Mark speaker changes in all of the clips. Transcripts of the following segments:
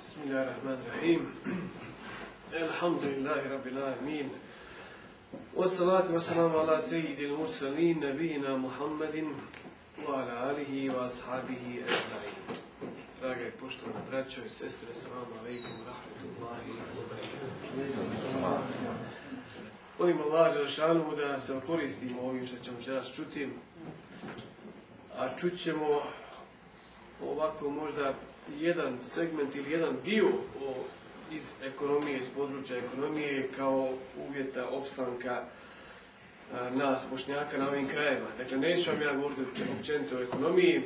Speaker 1: بسم الله الرحمن الرحيم الحمد لله رب العالمين والصلاة والسلام على سيد المرسلين نبينا محمد وعلى آله وأصحابه أجمعين Draga i poštovna braćo i sestre, salam alaikum, rahmatullahi i sabrekatuh. Molim Allah za šanu da se okoristimo ovim što ćemo čeras čuti. A čućemo ovako možda jedan segment ili jedan dio o, iz ekonomije, iz područja ekonomije kao uvjeta opstanka a, nas, bošnjaka, na ovim krajima. Dakle, neću vam ja govoriti općenite o ekonomiji,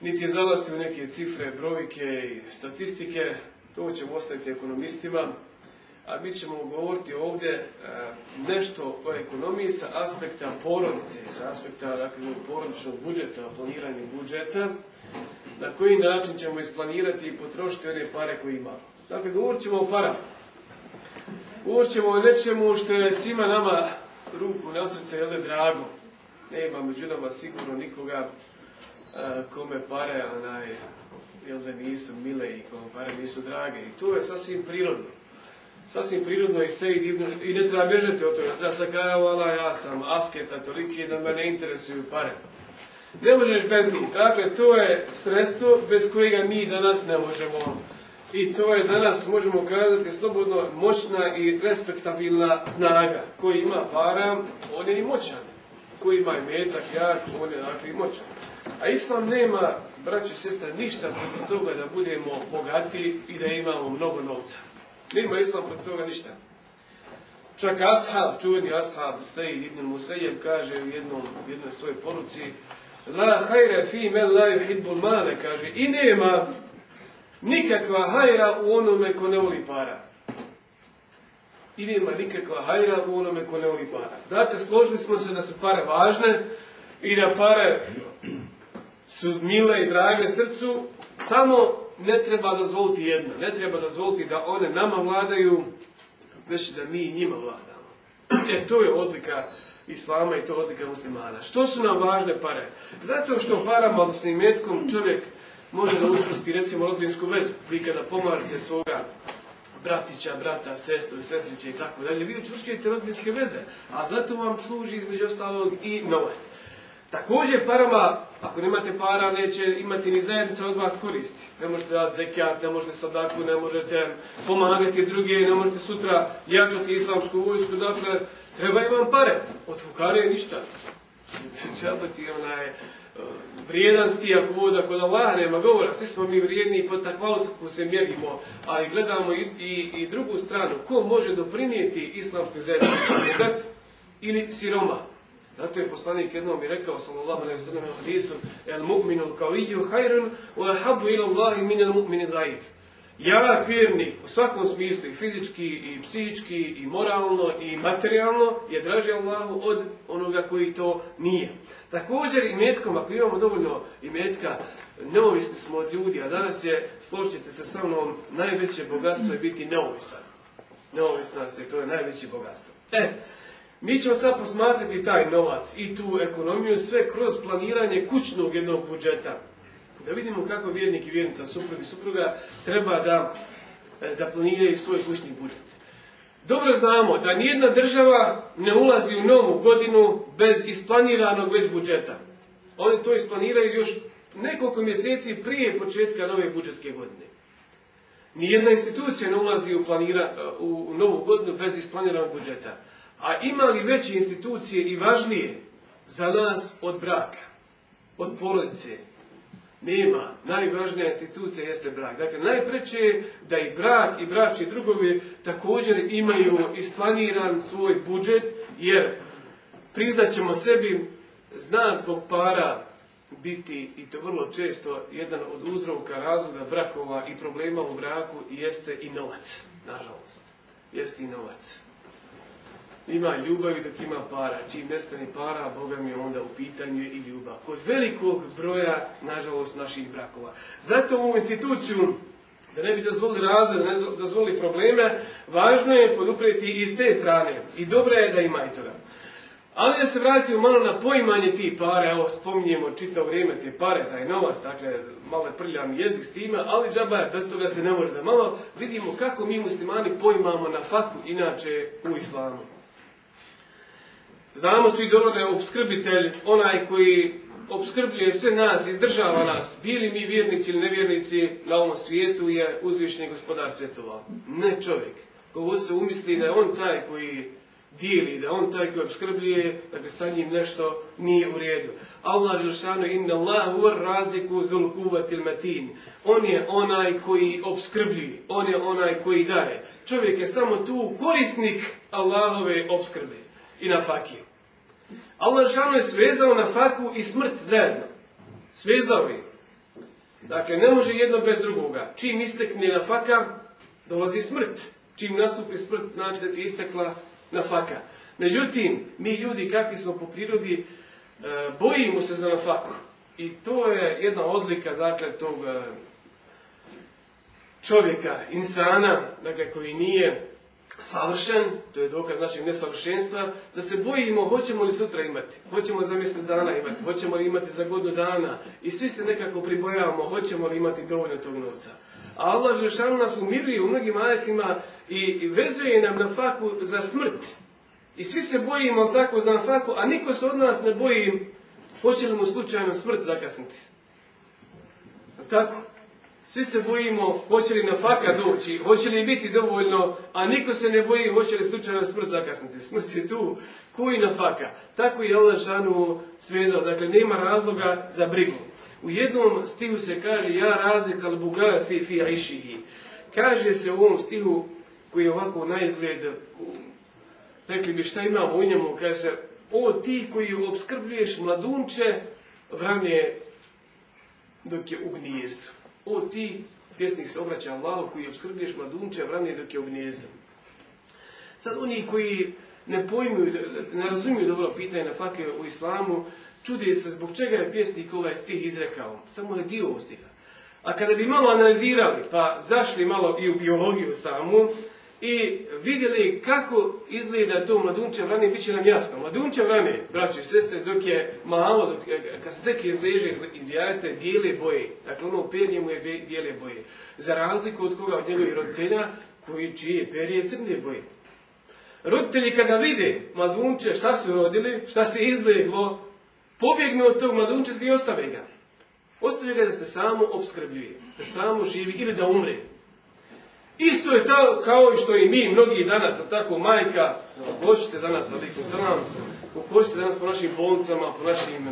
Speaker 1: niti je zalasti u neke cifre, brojke i statistike, to ćemo ostaviti ekonomistima, a mi ćemo govoriti ovdje a, nešto o ekonomiji sa aspekta porodice, sa aspekta dakle, porodičnog budžeta, planiranja budžeta, na koji način ćemo isplanirati i potrošiti one pare koje imamo. Dakle, govorit ćemo o parama. Govorit ćemo o nečemu što je svima nama ruku na srce, jel je drago. Ne ima među nama sigurno nikoga a, e, kome pare, onaj, jel da nisu mile i kome pare nisu drage. I to je sasvim prirodno. Sasvim prirodno i sve i divno. I ne treba bježati od toga. Treba se kajavala, ja sam asketa, toliki da me ne interesuju pare. Ne možeš bez njih. Dakle, to je sredstvo bez kojega mi danas ne možemo. I to je danas, možemo kazati, slobodno moćna i respektabilna snaga. Koji ima para, on je i moćan. Koji ima i metak, jak, on je dakle i moćan. A islam nema, braći i sestre, ništa protiv toga da budemo bogati i da imamo mnogo novca. Nema islam protiv toga ništa. Čak ashab, čuveni ashab, Sejid ibn Musejev, kaže u jednom, jednoj svojoj poruci, La hajra fi men la yuhibbul male, kaže. I nema nikakva hajra u onome ko ne voli para. I nema nikakva hajra u onome ko ne voli para. Dakle, složili smo se da su pare važne i da pare su mile i drage srcu, samo ne treba dozvoliti jedna, ne treba dozvoliti da one nama vladaju, već da mi njima vladamo. E, to je odlika islama i to odlika muslimana. Što su nam važne pare? Zato što parama, odnosno i metkom, čovjek može da učvrsti, recimo, rodinsku vezu. Vi kada pomarite svoga bratića, brata, sestru, sestrića i tako dalje, vi učvršćujete rodinske veze, a zato vam služi između ostalog i novac. Također parama, ako nemate para, neće imati ni zajednica od vas koristi. Ne možete da zekijat, ne možete sadaku, ne možete pomagati druge, ne možete sutra jačati islamsku vojsku, dakle, treba imam pare. Od fukare je ništa. Čaba ti onaj eh, vrijedan sti, ako voda kod Allah nema govora, svi smo mi vrijedni i potakvalo se ko se mjerimo, ali gledamo i, i, i drugu stranu, ko može doprinijeti islamsku zajednicu, bogat ili siromat? Zato je poslanik jednom mi rekao, sallallahu alaihi wa sallam, hadisu, el mu'minu kaviju hajrun, u ahabu ila Allahi min el mu'mini gajib. Jak vjernik, u svakom smislu, fizički, i psihički, i moralno, i materijalno, je draži Allahu od onoga koji to nije. Također i metkom, ako imamo dovoljno i metka, neovisni smo od ljudi, a danas je, složite se sa mnom, najveće bogatstvo je biti neovisan. Neovisnost je, to je najveće bogatstvo. E, eh, Mi ćemo sad posmatrati taj novac i tu ekonomiju sve kroz planiranje kućnog jednog budžeta. Da vidimo kako vjernik i vjernica, suprug i supruga, treba da, e, da planiraju svoj kućni budžet. Dobro znamo da nijedna država ne ulazi u novu godinu bez isplaniranog već budžeta. Oni to isplaniraju još nekoliko mjeseci prije početka nove budžetske godine. Nijedna institucija ne ulazi u, planira, u novu godinu bez isplaniranog budžeta. A ima li veće institucije i važnije za nas od braka, od porodice? Nema. Najvažnija institucija jeste brak. Dakle, najpreće je da i brak i braći drugovi također imaju isplaniran svoj budžet, jer priznat ćemo sebi, zna zbog para biti, i to vrlo često, jedan od uzrovka razloga brakova i problema u braku jeste i novac, nažalost. Jeste i novac ima ljubavi dok ima para. Čim nestane para, Boga mi je onda u pitanju i ljubav. Kod velikog broja, nažalost, naših brakova. Zato u instituciju, da ne bi dozvolili razvoj, da ne dozvolili probleme, važno je poduprijeti iz te strane. I dobro je da ima i toga. Ali da se vratimo malo na poimanje ti pare, evo spominjemo čito vrijeme te pare, taj novac, dakle malo prljam jezik s time, ali džaba je, bez toga se ne može da malo vidimo kako mi muslimani poimamo na faku, inače u islamu. Znamo svi dobro da je obskrbitelj onaj koji obskrbljuje sve nas, izdržava nas, bili mi vjernici ili nevjernici na ovom svijetu je uzvišni gospodar svjetova. Ne čovjek. Kogu se umisli da je on taj koji dijeli, da on taj koji obskrbljuje, da bi sa njim nešto nije u redu. Allah je lišano, inna Allah ur raziku zul kuvat il matin. On je onaj koji obskrbljuje, on je onaj koji daje. Čovjek je samo tu korisnik Allahove obskrbe i nafakije. Allah Žešanu je svezao nafaku i smrt zajedno. Svezao je. Dakle, ne može jedno bez drugoga. Čim istekne nafaka, dolazi smrt. Čim nastupi smrt, znači da ti je istekla nafaka. Međutim, mi ljudi kakvi smo po prirodi, e, bojimo se za nafaku. I to je jedna odlika, dakle, tog e, čovjeka, insana, dakle, koji nije savršen, to je dokaz znači nesavršenstva, da se bojimo hoćemo li sutra imati, hoćemo za mjesec dana imati, hoćemo li imati za godinu dana i svi se nekako pribojavamo hoćemo li imati dovoljno tog novca. A Allah Žešanu nas umiruje u mnogim ajetima i vezuje nam na faku za smrt. I svi se bojimo tako za faku, a niko se od nas ne boji hoće li mu slučajno smrt zakasniti. Tako? Svi se bojimo hoće li na faka doći, hoće li biti dovoljno, a niko se ne boji hoće li slučajno smrt zakasniti. Smrt je tu, koji na faka. Tako je Allah Žanu svezao, dakle nema razloga za brigu. U jednom stihu se kaže, ja razlika li bugaja si fi aishihi. Kaže se u ovom stihu koji je ovako na izgled, rekli bi šta ima u njemu, kaže se, o ti koji obskrbljuješ mladunče, vram je dok je u gnijestu. O ti, pjesnik se obraća Allahu koji obskrbljuješ mladunče, vrani dok je ognjezdan. Sad oni koji ne pojmuju, ne razumiju dobro pitanje na fake u islamu, čude se zbog čega je pjesnik ovaj stih izrekao. Samo je dio ovog stiha. A kada bi malo analizirali, pa zašli malo i u biologiju samu, i vidjeli kako izgleda to mladunče vrane, bit će nam jasno. Mladunče vrane, braći i sestre, dok je malo, dok, e, kad se tek izleže iz jajete, bijele boje. Dakle, ono perje mu je bijele boje. Za razliku od koga od njegovih roditelja, koji čije perje crne boje. Roditelji kada vide mladunče šta su rodili, šta se izgledlo, pobjegnu od tog mladunče i ostave ga. Ostavlja ga da se samo obskrbljuje, da samo živi ili da umre, Isto je to kao i što i mi, mnogi danas, tako majka, pokočite danas, ali ko se nam, pokočite danas po našim bolnicama, po našim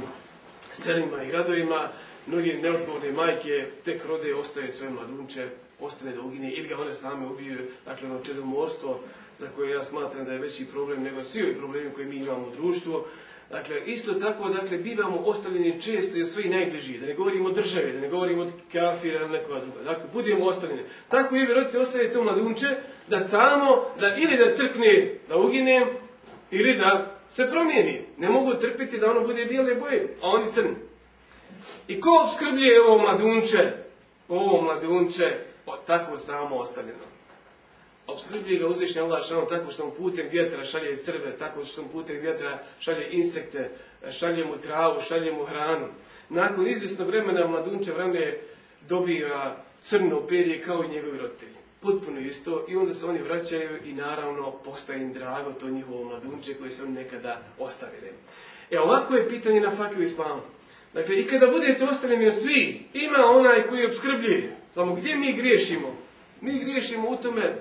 Speaker 1: selima i gradovima, mnogi neodgovorne majke tek rode, ostaje sve mladunče, ostane da ugine, ili ga one same ubiju, dakle, na čedom mosto, za koje ja smatram da je veći problem nego svi ovi problemi koje mi imamo u društvu, Dakle, isto tako, dakle, bivamo ostavljeni često i od svojih najbližih, da ne govorimo od države, da ne govorimo od kafira ili nekoga druga. Dakle, budemo ostavljeni. Tako je, vjerojatno, ostavljeni to mladunče, da samo, da ili da crkne, da ugine, ili da se promijeni. Ne mogu trpiti da ono bude bijele boje, a oni crni. I ko obskrblje ovo mladunče, ovo mladunče, o, tako samo ostavljeno obsljubljuje ga uzvišnji Allah šalom tako što mu putem vjetra šalje crve, tako što mu putem vjetra šalje insekte, šalje mu travu, šalje mu hranu. Nakon izvjesno vremena mladunče vreme dobiva crno perje kao i njegovi roditelji. Potpuno isto i onda se oni vraćaju i naravno postaje im drago to njihovo mladunče koje su nekada ostavili. E ovako je pitanje na fakiju islamu. Dakle, i kada budete ostavljeni od svi, ima onaj koji je obskrbljiv. Samo gdje mi griješimo? Mi griješimo u tome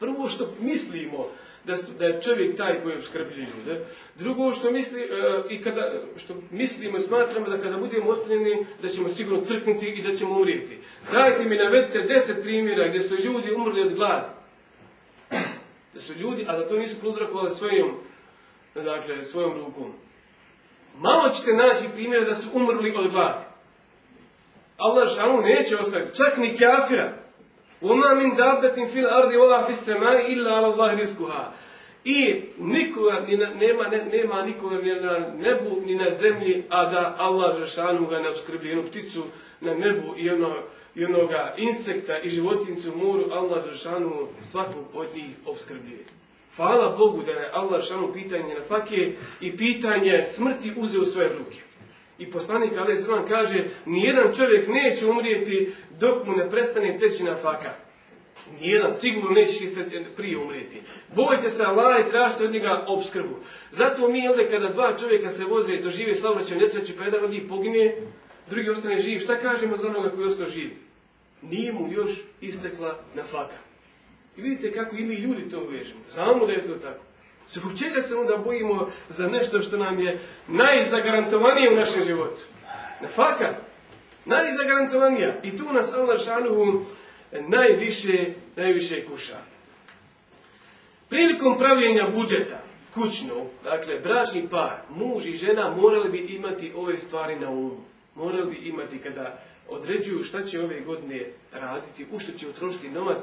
Speaker 1: Prvo što mislimo da da je čovjek taj koji obskrbljuje ljude. Drugo što misli uh, i kada što mislimo i smatramo da kada budemo ostavljeni da ćemo sigurno crknuti i da ćemo umrijeti. Dajte mi navedite deset primjera gdje su ljudi umrli od gladi. Da su ljudi, a da to nisu prouzrokovali svojom dakle svojom rukom. Malo ćete naći primjera da su umrli od gladi. Allah šanu neće ostaviti. Čak ni kafira. Uma min dabetin fil ardi ola fis semai illa ala Allah rizkuha. I nikoga ni na, nema, ne, nema nikoga ni na nebu ni na zemlji, a da Allah Žešanu ga ne obskrbi jednu pticu na nebu i jedno, jednoga insekta i životincu moru, Allah Žešanu svakog od njih obskrbi. Hvala Bogu da je Allah Žešanu pitanje na fakije i pitanje smrti uze u svoje ruke. I poslanik Ali Sram kaže, nijedan čovjek neće umrijeti dok mu ne prestane teći na faka. Nijedan, sigurno neće prije umrijeti. Bojte se Allah i tražite od njega obskrbu. Zato mi, jel kada dva čovjeka se voze i dožive slavraćan nesreći, pa jedan od njih pogine, drugi ostane živ, šta kažemo za onoga koji ostao živ? Nije mu još istekla na faka. I vidite kako i mi ljudi to uvežemo. Znamo da je to tako. Zbog čega se onda bojimo za nešto što nam je najzagarantovanije u našem životu? Na fakat. Najzagarantovanija. I tu nas Allah šanuhu najviše, najviše kuša. Prilikom pravljenja budžeta, kućno, dakle, bračni par, muž i žena morali bi imati ove stvari na umu. Morali bi imati kada određuju šta će ove godine raditi, u što će utrošiti novac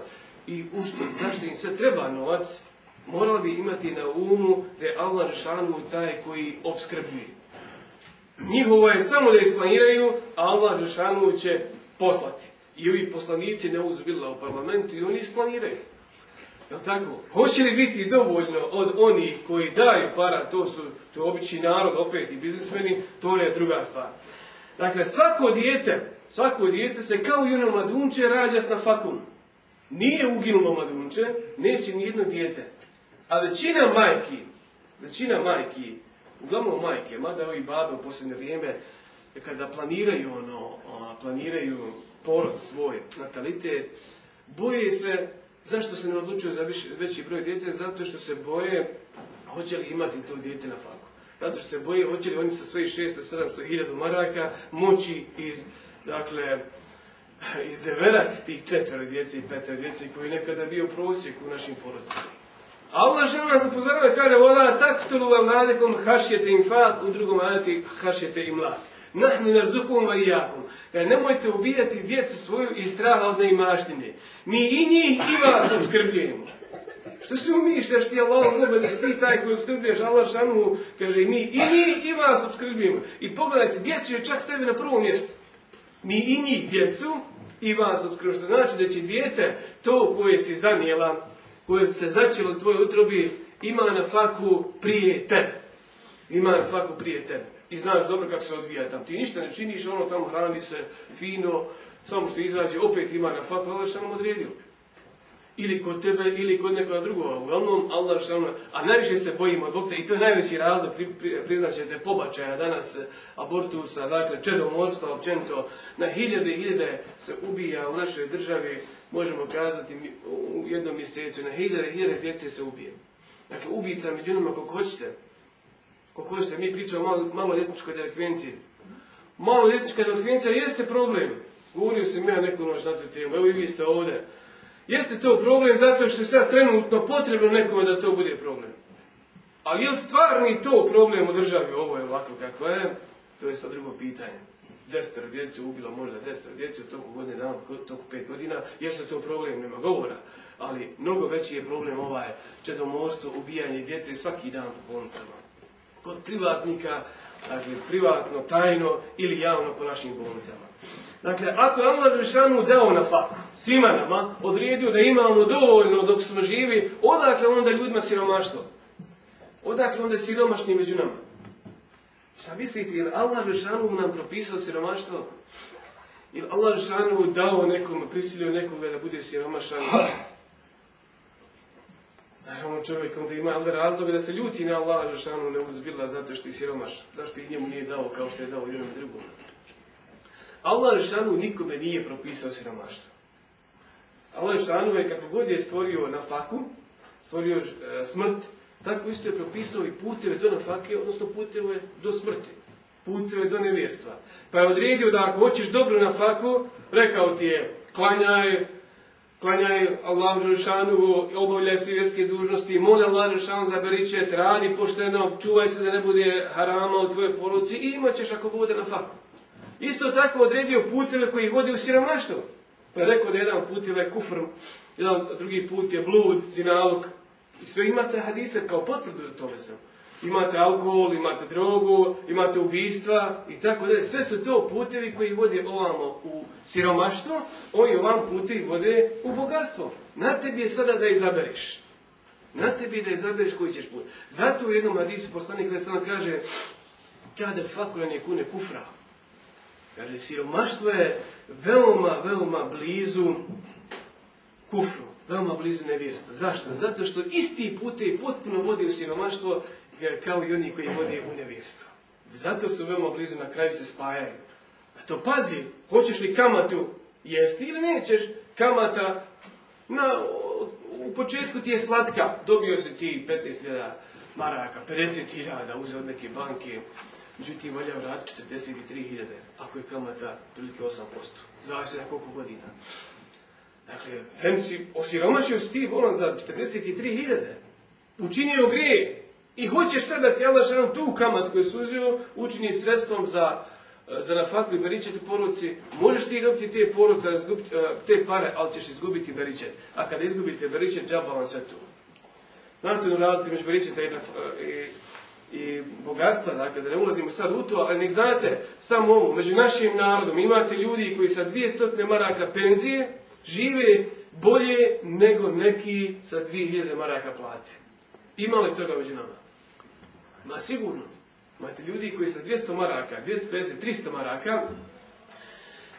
Speaker 1: i u što, zašto im sve treba novac, morali bi imati na umu da je Allah Žešanu taj koji obskrbljuje. Njihovo je samo da isplaniraju, a Allah Žešanu će poslati. I ovi poslanici ne uzbila u parlamentu i oni isplaniraju. Jel tako? Hoće li biti dovoljno od onih koji daju para, to su to obični narod, opet i biznismeni, to je druga stvar. Dakle, svako dijete, svako dijete se kao i ono mladunče rađa s na fakum. Nije uginulo mladunče, neće ni jedno dijete. A većina majki, većina majki, uglavnom majke, mada i babe u posljednje vrijeme, e, kada planiraju ono, planiraju porod svoj, natalitet, boje se, zašto se ne odlučuju za veći broj djece, zato što se boje, hoće li imati to djete na faku. Zato što se boje, hoće li oni sa svojih 600, 700 hiljada maraka moći iz, dakle, izdeverati tih četvrli djece i petvrli djece koji nekada bio prosjek u našim porodcima. A Allah žele nas upozorava i kaže Ola taktulu vam nadekom hašjete im fat, u drugom ajati hašjete im lak. Nahni nar zukum var jakum. Kaže nemojte ubijati djecu svoju iz straha od neimaštine. Mi i njih i vas obskrbljujemo. Što se umišljaš ti Allah gube, nis ti taj koji obskrbljuješ Allah šanu, kaže mi i njih i vas obskrbljujemo. I pogledajte, djecu je čak stavio na prvo mjesto. Mi i njih djecu i vas obskrbljujemo. Što znači da će djete to koje si zanijela, koje se začelo u tvojoj utrobi, ima na faku prije tebe. Ima na faku prije tebe. I znaš dobro kako se odvija tam. Ti ništa ne činiš, ono tamo hrani se fino, samo što izađe, opet ima na faku, ali što nam odredio ili kod tebe, ili kod nekoga drugog, uglavnom Allah što ono, a najviše se bojimo od Bog te, i to je najveći razlog, pri, pri, priznaćete, pobačaja danas, eh, abortusa, dakle, čedom odstava, općenito, na hiljade i hiljade se ubija u našoj državi, možemo kazati, u jednom mjesecu, na hiljade i hiljade djece se ubije. Dakle, ubica među njima, koliko hoćete, koliko hoćete, mi pričamo malo, malo ljetničkoj delikvenciji, Malo ljetnička delikvencija jeste problem. Govorio sam ja nekom na temu, evo i vi ste ovdje. Jeste to problem zato što je sad trenutno potrebno nekome da to bude problem. Ali je li stvarni to problem u državi, ovo je ovako kako je, to je sad drugo pitanje. Destar djeci ubilo možda destar djeci u toku godine dana, toku pet godina, jeste to problem, nema govora. Ali mnogo veći je problem ovaj čedomorstvo, ubijanje djece svaki dan po bolnicama. Kod privatnika, dakle, privatno, tajno ili javno po našim bolnicama. Dakle, ako je Allah Žešanu dao na faku, svima nama, odredio da imamo dovoljno dok smo živi, odakle onda ljudima siromaštvo? Odakle onda siromašni među nama? Šta mislite, je li Allah Žešanu nam propisao siromaštvo? Je li Allah Žešanu dao nekom, prisilio nekoga da bude siromašan? Naravno čovjek onda ima ali razloga da se ljuti na Allah Žešanu ne uzbila zato što je siromaš. Zašto i njemu nije dao kao što je dao jednom drugom? Allah Žešanu nikome nije propisao siromaštvo. Allah Žešanu je kako god je stvorio na faku, stvorio uh, smrt, tako isto je propisao i puteve do na fake, odnosno puteve do smrti. Puteve do nevjerstva. Pa je odredio da ako hoćeš dobro na faku, rekao ti je, klanjaj, klanjaj Allah Žešanu, obavljaj sivjerske dužnosti, moli Allah Žešanu za beričet, radi pošteno, čuvaj se da ne bude harama u tvojoj poruci i imat ćeš ako bude na faku. Isto tako odredio putile koji vodi u siromaštvo. Pa je rekao da jedan putile je ovaj kufr, jedan drugi put je blud, zinaluk. I sve imate hadise kao potvrdu da tome sam. Imate alkohol, imate drogu, imate ubistva i tako da Sve su to putevi koji vode ovamo u siromaštvo, ovi ovam putevi vode u bogatstvo. Na tebi je sada da izabereš. Na tebi je da izabereš koji ćeš put. Zato u jednom hadisu poslanik Lesana kaže kada fakulen je kune kufrao. Jer li siromaštvo je veoma, veoma blizu kufru, veoma blizu nevjerstva. Zašto? Zato što isti put je potpuno vodi u siromaštvo kao i oni koji vode u nevjerstvo. Zato su veoma blizu, na kraju se spajaju. A to pazi, hoćeš li kamatu jesti ili nećeš kamata na, u početku ti je slatka, dobio si ti 15.000 maraka, 50.000 uze od neke banke, Međutim, valja vrati 43.000, ako je kamata prilike 8%. Zavis je na koliko godina. Dakle, hem si osiromašio si ti bolan za 43.000. Učinio grije i hoćeš sada ti Allah šaram tu kamat koju je suzio, učini sredstvom za, eh, za nafaku i beričet poruci. Možeš ti dobiti te poruce, zgubiti, eh, te pare, ali ćeš izgubiti beričet. A kada izgubite beričet, džaba vam sve tu. Znate, u razgledu među beričeta i, naf, eh, i i bogatstva, dakle, da ne ulazimo sad u to, ali nek znate, samo ovo, među našim narodom imate ljudi koji sa 200 maraka penzije žive bolje nego neki sa 2000 maraka plate. Ima li toga među nama? Ma sigurno. Imate ljudi koji sa 200 maraka, 250, 300 maraka,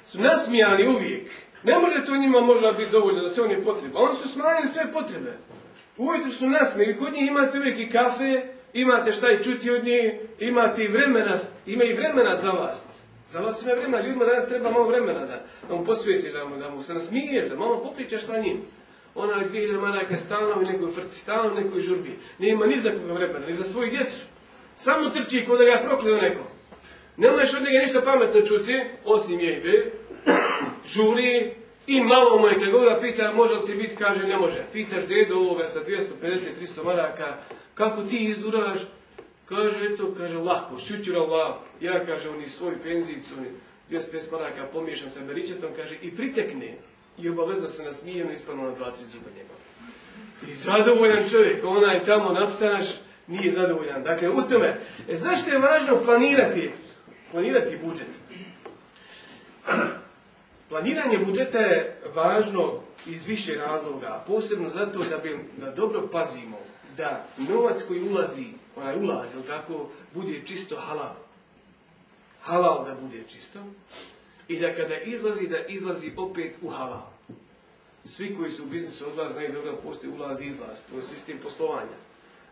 Speaker 1: su nasmijani uvijek. Ne može to njima možda biti dovoljno da se on je potreba. Oni su smanjili sve potrebe. Uvijek su nasmijali. Kod njih imate uvijek i kafe, imate šta i čuti od nje, imate i vremena, ima i vremena za vas. Za vas ima vremena, ljudima danas treba malo vremena da, da mu posvijetiš, da mu, da mu se nasmiješ, da malo popričaš sa njim. Ona je dvije ili manajka je stalna u nekoj frci, stalna u nekoj žurbi. Nije ima ni za koga vremena, ni za svoju djecu. Samo trči kod da ga je prokleo neko. Ne možeš od njega ništa pametno čuti, osim jebe, žuri i malo mu je kada ga pita, može li ti biti, kaže, ne može. Pitaš dedo ovoga sa 250-300 maraka, kako ti izduraš? Kaže, eto, kaže, lahko, šućura Allah. Ja, kaže, oni svoju penzicu, 25 maraka, pomiješan sa beričetom, kaže, i pritekne. I obavezno se nasmije, ono ispano na dva, tri zuba njega. I zadovoljan čovjek, onaj tamo naftanaš, nije zadovoljan. Dakle, u tome, e, znaš što je važno planirati? Planirati budžet. Planiranje budžeta je važno iz više razloga, posebno zato da bi da dobro pazimo da novac koji ulazi, onaj ulaz, jel tako, bude čisto halal. Halal da bude čisto. I da kada izlazi, da izlazi opet u halal. Svi koji su u biznisu od vas znaju da postoji ulaz i izlaz, to je sistem poslovanja.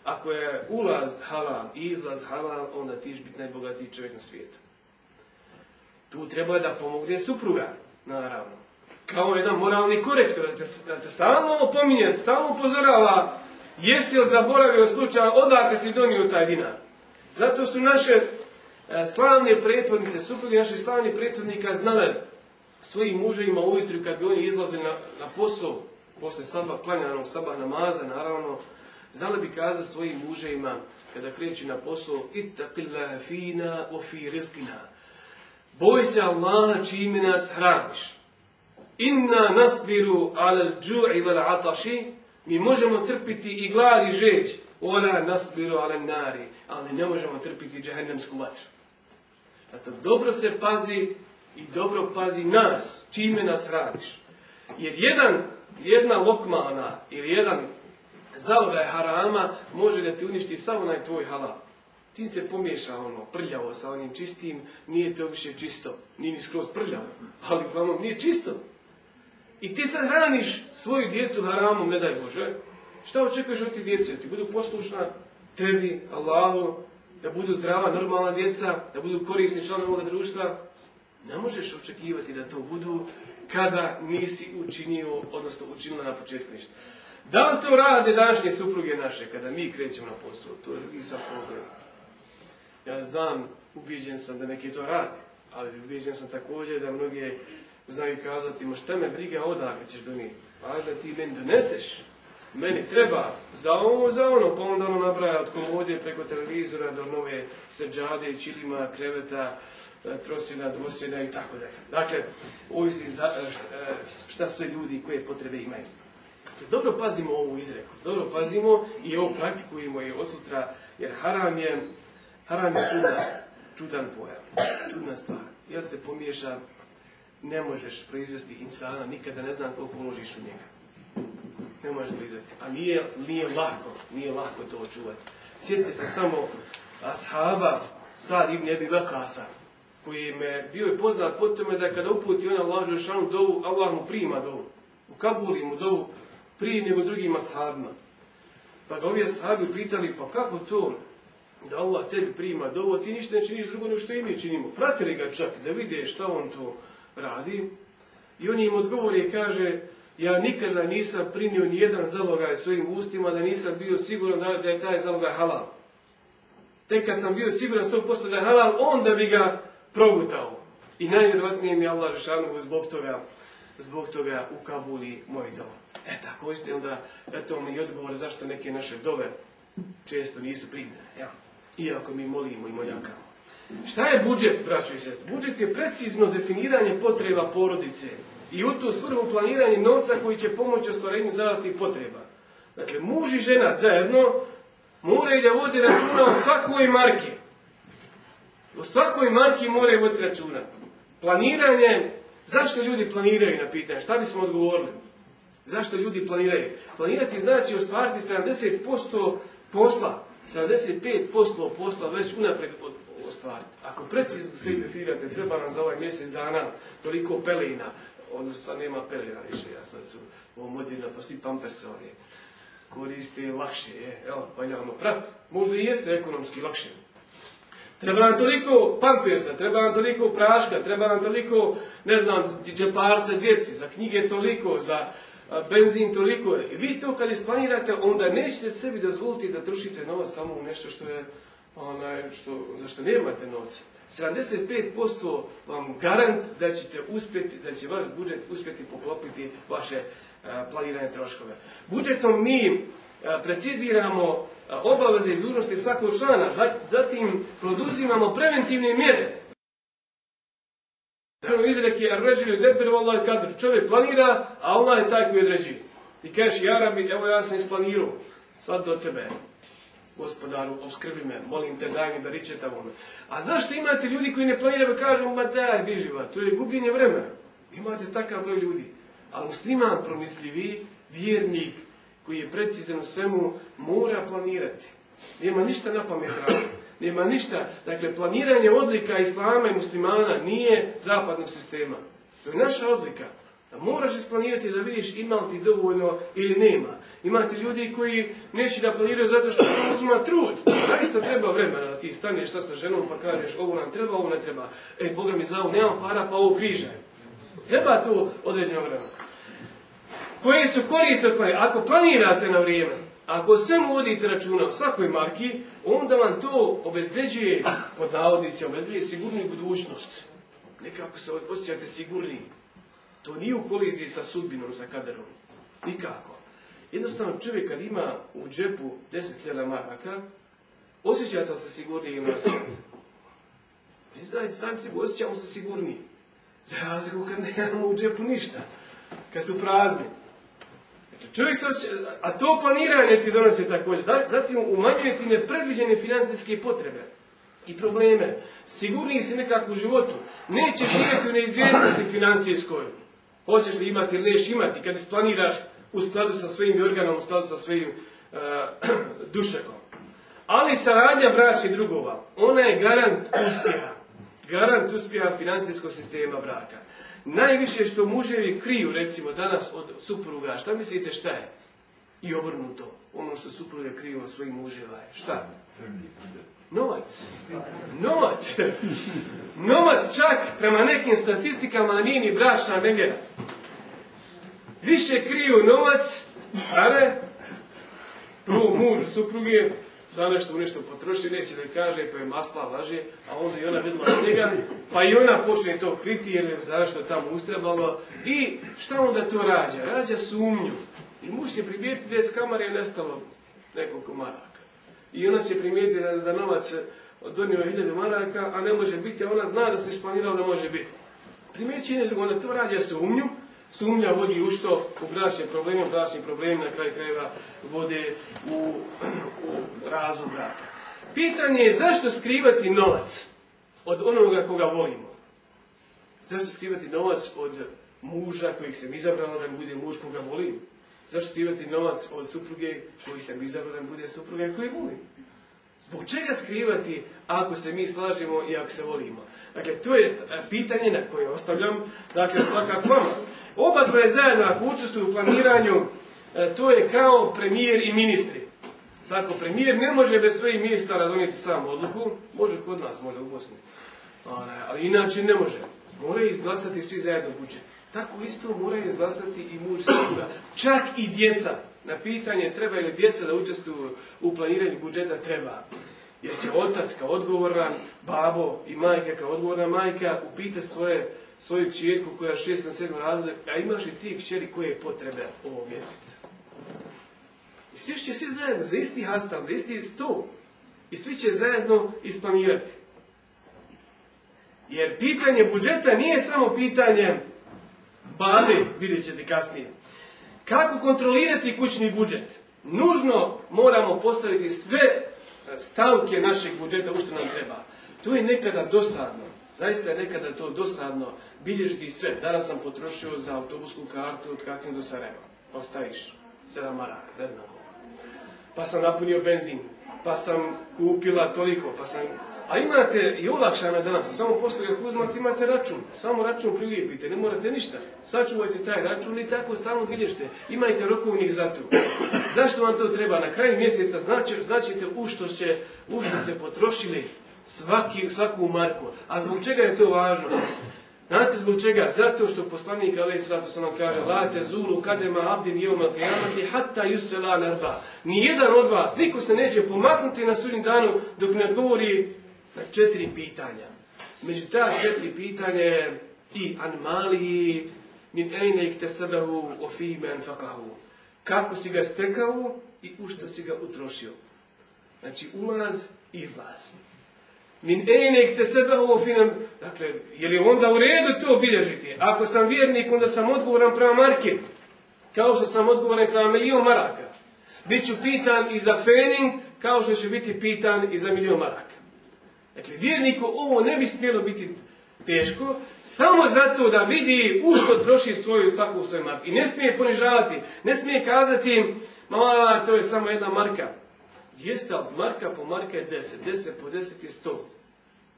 Speaker 1: Ako je ulaz halal i izlaz halal, onda ti biti najbogatiji čovjek na svijetu. Tu treba da pomogne supruga, naravno. Kao jedan moralni korektor, da te, da te stalno opominje, stalno upozorava, Jesi li zaboravio slučaj, odakle si donio taj dinar? Zato su naše e, slavne pretvornice, supruge naših slavnih pretvornika znale svojim muževima ujutru kad bi oni izlazili na, na posao, posle sabah, planjanog sabah namaza, naravno, znali bi kaza svojim muževima kada kreću na posao itakilla fina o fi riskina. Boj se Allaha čime nas hraniš. Inna nasbiru al džu'i vel atashi, Mi možemo trpiti i glad i žeć, ona nas biro ale nari, ali ne možemo trpiti džehennemsku vatru. Zato dobro se pazi i dobro pazi nas, čime nas radiš. Jer jedan, jedna lokma ona, ili jedan zalogaj harama može da ti uništi samo na tvoj halal. Čim se pomiješa ono prljavo sa onim čistim, nije to više čisto, nije ni skroz prljavo, ali uglavnom nije čisto. I ti sad hraniš svoju djecu haramom, ne daj Bože. Šta očekuješ od ti djece? Ti budu poslušna tebi, Allahu, da budu zdrava, normalna djeca, da budu korisni članovi ovoga društva. Ne možeš očekivati da to budu kada nisi učinio, odnosno učinila na početku ništa. Da li to rade današnje supruge naše, kada mi krećemo na posao? To je i sa problem. Ja znam, ubiđen sam da neki to rade, ali ubiđen sam također da mnoge znaju kazati, ma šta me briga, odakle ćeš donijeti? Važno pa ti meni doneseš, meni treba za ovo, za ono, pa onda ono nabraja od komode preko televizora do nove srđade, čilima, kreveta, e, trosina, dvosina i tako dalje. Dakle, uvisi za, e, e, šta sve ljudi koje potrebe imaju. Dakle, dobro pazimo ovu izreku, dobro pazimo i ovo praktikujemo i osutra, jer haram je, haram je čudan, čudan pojam, čudna stvar. Jel se pomiješa ne možeš proizvesti insana, nikada ne znam koliko možeš u njega. Ne možeš proizvesti. A nije, nije lako, nije lako to očuvati. Sjetite se samo ashaba Sad ibn Ebi Vakasa, koji me bio je poznat po tome da kada uputi on Allah Žešanu dovu, Allah mu prima dovu. U Kabuli mu dovu prije nego drugim ashabima. Pa ga ovi ashabi pitali, pa kako to da Allah tebi prima dovu, ti ništa ne činiš drugo nego što i mi činimo. Pratili ga čak da vide šta on to radi. I on im odgovori i kaže, ja nikada nisam primio nijedan zalogaj svojim ustima, da nisam bio siguran da je taj zalogaj halal. Tek kad sam bio siguran 100% da je halal, onda bi ga progutao. I najvjerojatnije mi je Allah Žešanu zbog toga, zbog toga u Kabuli moj dom. E tako, ište onda, eto mi je odgovor zašto neke naše dove često nisu primjene. Ja. Iako mi molimo i moljakamo. Šta je budžet, braćo i sest? Budžet je precizno definiranje potreba porodice i u tu svrhu planiranje novca koji će pomoći ostvarenju zadatih potreba. Dakle, muž i žena zajedno moraju da vode računa o svakoj marki. O svakoj marki moraju voditi računa. Planiranje, zašto ljudi planiraju na pitanje? Šta bismo odgovorili? Zašto ljudi planiraju? Planirati znači ostvariti 70% posla, 75% posla već unapred od, ostvariti. Ako precizno se definirate, treba nam za ovaj mjesec dana toliko pelina, ono sad nema pelina više, ja sad su u ovom modlju da posti pamperse one koriste lakše, je. evo, valjamo prat, možda i jeste ekonomski lakše. Treba nam toliko pampersa, treba nam toliko praška, treba nam toliko, ne znam, džeparca djeci, za knjige toliko, za benzin toliko. I vi to kad isplanirate, onda nećete sebi dozvoliti da trošite novac tamo u nešto što je onaj što, zašto nemate novca. 75% vam garant da ćete uspjeti, da će vaš budžet uspjeti poklopiti vaše a, e, planirane troškove. Budžetom mi a, e, preciziramo a, e, obaveze i dužnosti svakog člana, zatim produzimamo preventivne mjere. Prvo izrek je ređenju deper, Allah kadr. Čovjek planira, a Allah je taj koji određuje. Ti kažeš, ja rabi, evo ja sam isplanirao, sad do tebe gospodaru, obskrbi me, molim te, daj mi da riče tamo me. A zašto imate ljudi koji ne planiraju, kažu, ma daj, biživa, to je gubljenje vremena. Imate takav broj ljudi. A musliman promisljivi, vjernik, koji je precizan u svemu, mora planirati. Nema ništa na pamet Nema ništa. Dakle, planiranje odlika islama i muslimana nije zapadnog sistema. To je naša odlika. Da moraš isplanirati da vidiš ima li ti dovoljno ili nema. Imate ljudi koji neće da planiraju zato što to uzma trud. Zaista treba vremena da ti staneš sa ženom pa kažeš ovo nam treba, ovo ne treba. E, Boga mi za ovo, nemam para pa ovo križaj. Treba to određeno vremena. Koje su koriste pa Ako planirate na vrijeme, ako sve vodite računa u svakoj marki, onda vam to obezbeđuje, pod navodnicima, obezbeđuje sigurnu budućnost. Nekako se osjećate sigurniji. To nije u koliziji sa sudbinom, sa kaderom. Nikako. Jednostavno, čovjek kad ima u džepu 10.000 maraka, osjećate li se sigurnije ili nasmijete? Pa ne znajte, sami se osjećamo se sigurnije. Za razliku kad nemamo u džepu ništa. Kad su prazni. Dakle, čovjek se osjeća, a to planiranje ti donose također. Zatim umanjuje ti nepredviđene financijske potrebe i probleme. Sigurniji si nekako u životu. Nećeš nikakve neizvjesnosti financijskoj. Hoćeš li imati ili neš imati kad isplaniraš u skladu sa svojim organom, u skladu sa svojim uh, dušekom. Ali saradnja braća i drugova, ona je garant uspjeha. Garant uspjeha financijskog sistema braka. Najviše što muževi kriju, recimo, danas od supruga, šta mislite šta je? I obrnuto, ono što supruga kriju od svojih muževa je. Šta? Crni Novac. Novac. Novac čak prema nekim statistikama nije ni brašna nevjera. Više kriju novac, pare, prvo muž, supruge, za nešto u nešto potroši, neće da kaže, pa je masla laže, a onda i ona vidla od njega, pa i ona počne to kriti, jer je zašto je tamo ustrebalo, i šta onda to rađa? Rađa sumnju. I muž će primijetiti da je s kamare nestalo nekoliko maraka i ona će primijeti da, da novac donio je hiljadu maraka, a ne može biti, a ona zna da se isplanirao da može biti. Primijeći jedno drugo, onda to rađa se umnju, sumnja vodi u što? U bračnim problemima, bračnim problemima na kraju krajeva vode u, u razum braka. Pitanje je zašto skrivati novac od onoga koga volimo? Zašto skrivati novac od muža kojeg sam izabrala da mi bude muž koga volim? Zašto skrivati novac od supruge koji sam izabran bude supruga koji volim? Zbog čega skrivati ako se mi slažemo i ako se volimo? Dakle, to je e, pitanje na koje ostavljam, dakle, svaka plama. Oba dvoje zajedno ako učestvuju u planiranju, e, to je kao premijer i ministri. Tako, premijer ne može bez svojih ministara donijeti sam odluku, može kod nas, može u Bosni. Ali, ali inače ne može. Moraju izglasati svi zajedno budžeti. Tako isto moraju izglasati i muž svoga. Čak i djeca. Na pitanje treba li djeca da učestvuju u planiranju budžeta, treba. Jer će otac kao odgovoran, babo i majka kao odgovorna majka upite svoje, svoju čirku koja je šest na sedmu razlog, a imaš li ti kćeri koje je potrebe ovog mjeseca? I svi će svi zajedno za isti hastal, za isti sto. I svi će zajedno isplanirati. Jer pitanje budžeta nije samo pitanje bade, vidjet ćete kasnije. Kako kontrolirati kućni budžet? Nužno moramo postaviti sve e, stavke našeg budžeta u što nam treba. To je nekada dosadno. Zaista je nekada to dosadno bilježiti sve. Danas sam potrošio za autobusku kartu od kakvim do Sarajeva. Ostaviš sedam marak, ne znam koliko. Pa sam napunio benzin, pa sam kupila toliko, pa sam A imate i olakšana danas, samo posle kako uzmate, imate račun. Samo račun prilijepite, ne morate ništa. Sačuvajte taj račun i tako stalno bilješte. Imajte rokovnik za to. Zašto vam to treba? Na kraju mjeseca znači, značite u što, će, u što ste potrošili svaki, svaku marku. A zbog čega je to važno? Znate zbog čega? Zato što poslanik Ali Isratu sam nam kaže La te zulu kadema abdin jeo malkajamati hatta yusela narba. Nijedan od vas, niko se neće pomaknuti na sudnjem danu dok ne odgovori na četiri pitanja. Među ta četiri pitanje i anmalihi min ejnejk tesebehu o fimen fakahu. Kako si ga stekao i u što si ga utrošio. Znači ulaz, izlaz. Min ejnejk tesebehu o fimen, dakle, je li onda u redu to obilježiti? Ako sam vjernik, onda sam odgovoran prema Marke. Kao što sam odgovoran prema milijon maraka. Biću pitan i za fening, kao što će biti pitan i za milijon maraka. Dakle, vjerniku ovo ne bi smjelo biti teško, samo zato da vidi u što troši svoju svaku svoju marku. I ne smije ponižavati, ne smije kazati im, mama, to je samo jedna marka. Jeste, ali marka po marka je deset, deset po deset je sto.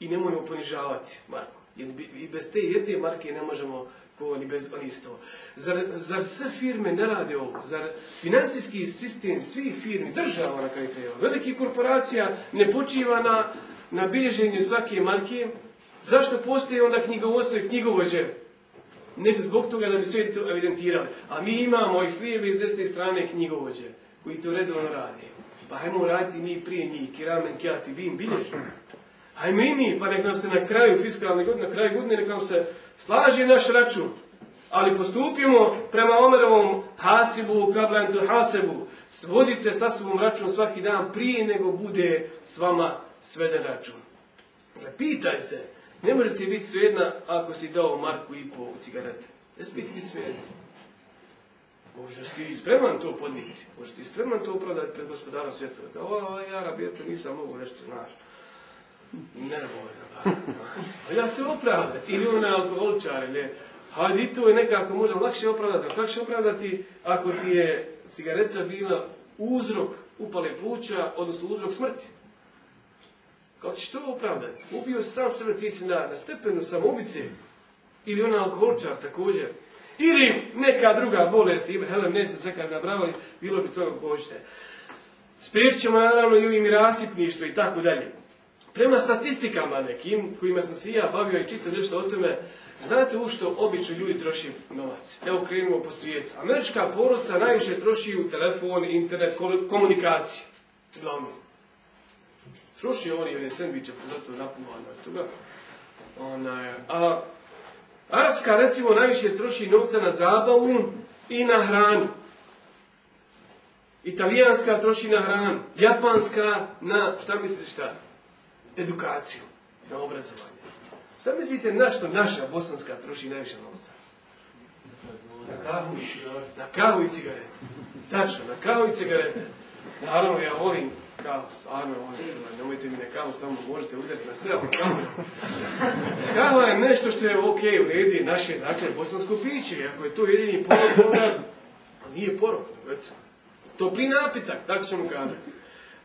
Speaker 1: I nemojmo ponižavati marku. Jer I bez te jedne marke ne možemo ko ni bez oni sto. Zar, zar sve firme ne rade ovo? Zar finansijski sistem svih firmi, država na kraju kreva, velikih korporacija ne počiva na, na bilježenju svake marke, zašto postoje onda knjigovodstvo i knjigovođe? Ne zbog toga da bi sve to evidentirali. A mi imamo i slijeve iz desne strane knjigovođe koji to redovno radi. Pa hajmo raditi mi prije njih, kiramen, kjati, bim, bilježen. Hajmo i mi, pa nek nam se na kraju fiskalne godine, na kraju godine, nek nam se slaži naš račun ali postupimo prema Omerovom hasibu, kablantu hasibu, svodite sa svom račun svaki dan prije nego bude s vama sveden račun. Dakle, pitaj se, ne možete biti svejedna ako si dao Marku i po cigarete. Ne smijete biti svejedna. Možda si ti spreman to podniti, možda si spreman to opravdati pred gospodara svjetova. Da, ovo, ovo, ja, rabijete, nisam mogu nešto, znaš. Nervojno, ba. Ja te opravdati, ili one alkoholčare, ne, Hajde, i to je nekako možda lakše opravdati. Lakše opravdati ako ti je cigareta bila uzrok upale pluća, odnosno uzrok smrti. Kao ćeš to opravdati? Ubio sam sebe, ti si na, na stepenu samobice. Ili ona alkoholčar također. Ili neka druga bolest, ima helem, ne se sekad nabravali, bilo bi to ako hoćete. Spriječit ćemo naravno i ovim rasipništvo i tako dalje. Prema statistikama nekim, kojima sam se i ja bavio i čitao nešto o tome, Znate u što obično ljudi troši novac? Evo krenimo po svijetu. Američka porodca najviše troši u telefon, internet, komunikaciju. Glavno. Troši oni, jer je sandviče, zato napuvano je toga. Ona je. A Arabska, recimo, najviše troši novca na zabavu i na hranu. Italijanska troši na hranu. Japanska na, šta mislite šta? Edukaciju. Na obrazovanje. Zamislite na što naša bosanska troši najviše novca. Na kavu, na kavu i cigarete. Tačno, na kavu i cigarete. Naravno, ja volim kavu, stvarno volim. Nemojte mi na kavu, samo možete udjeti na sve, ali kavu. Kava je nešto što je ok, u redi naše, dakle, bosansko piće. Iako je to jedini porok, onda nije porok. Topli napitak, tako ćemo kazati.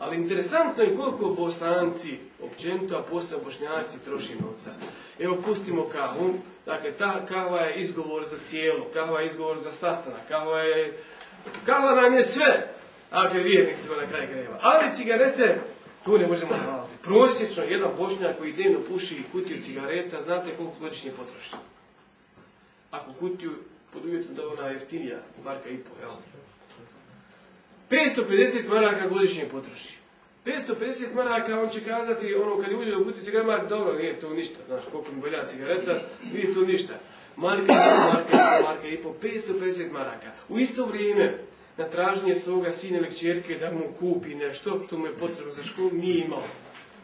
Speaker 1: Ali interesantno je koliko bosanci, općenito, a posle bošnjaci, troši novca. Evo, pustimo kahu. Dakle, ta kahva je izgovor za sjelo, kahva je izgovor za sastana, kahva je... Kahva nam je sve! Dakle, vijernici smo na kraj greva. Ali cigarete, tu ne možemo hvaliti. Prosječno, jedan bošnjak koji dnevno puši kutiju cigareta, znate koliko godišnje potroši. Ako kutiju, pod uvjetom da ona jeftinija, marka i po, jel? 550 maraka godišnje potroši. 550 maraka, on će kazati, ono, kad ljudi uputi cigarama, dobro, nije to ništa, znaš, koliko mi bolja cigareta, nije to ništa. Marka, marka, marka, i po 550 maraka. U isto vrijeme, na tražnje svoga sine ili čerke da mu kupi nešto što mu je potrebno za školu, nije imao.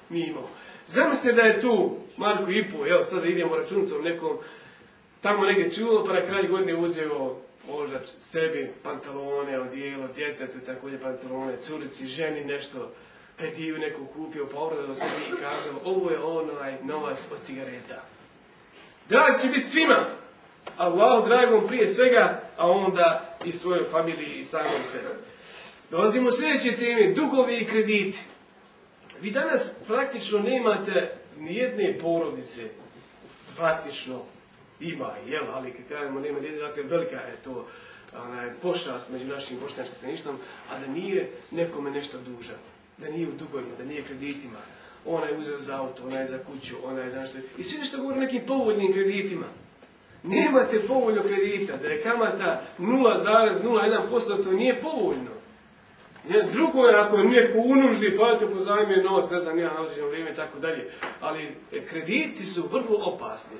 Speaker 1: Nije imao. Zamislite da je tu Marko i po, evo, sad idemo računcom nekom, tamo negdje čulo, pa na kraj godine uzeo možda sebi pantalone, odijelo, djetetu, tako je pantalone, curici, ženi nešto, pediju neku kupio, pa obradilo se mi i kazalo, ovo je onaj novac od cigareta. Drag će biti svima, a wow, dragom prije svega, a onda i svojoj familiji i samom sebe. Dolazimo u sljedećoj temi, dugovi i krediti. Vi danas praktično nemate nijedne porodice, praktično, ima i jel, ali kad krenemo nema djede, dakle velika je to onaj, pošast među našim bošnjačkim sredništvom, a da nije nekome nešto dužan, da nije u dugojima, da nije kreditima, ona je uzeo za auto, ona je za kuću, ona je za nešto, i sve nešto govori nekim povoljnim kreditima. Nemate povoljno kredita, da je kamata 0,01%, to nije povoljno. Ja, drugo je ako je neko unužni, pa to pozajmi je novac, ne znam, ja nalazim vrijeme i tako dalje. Ali e, krediti su vrlo opasni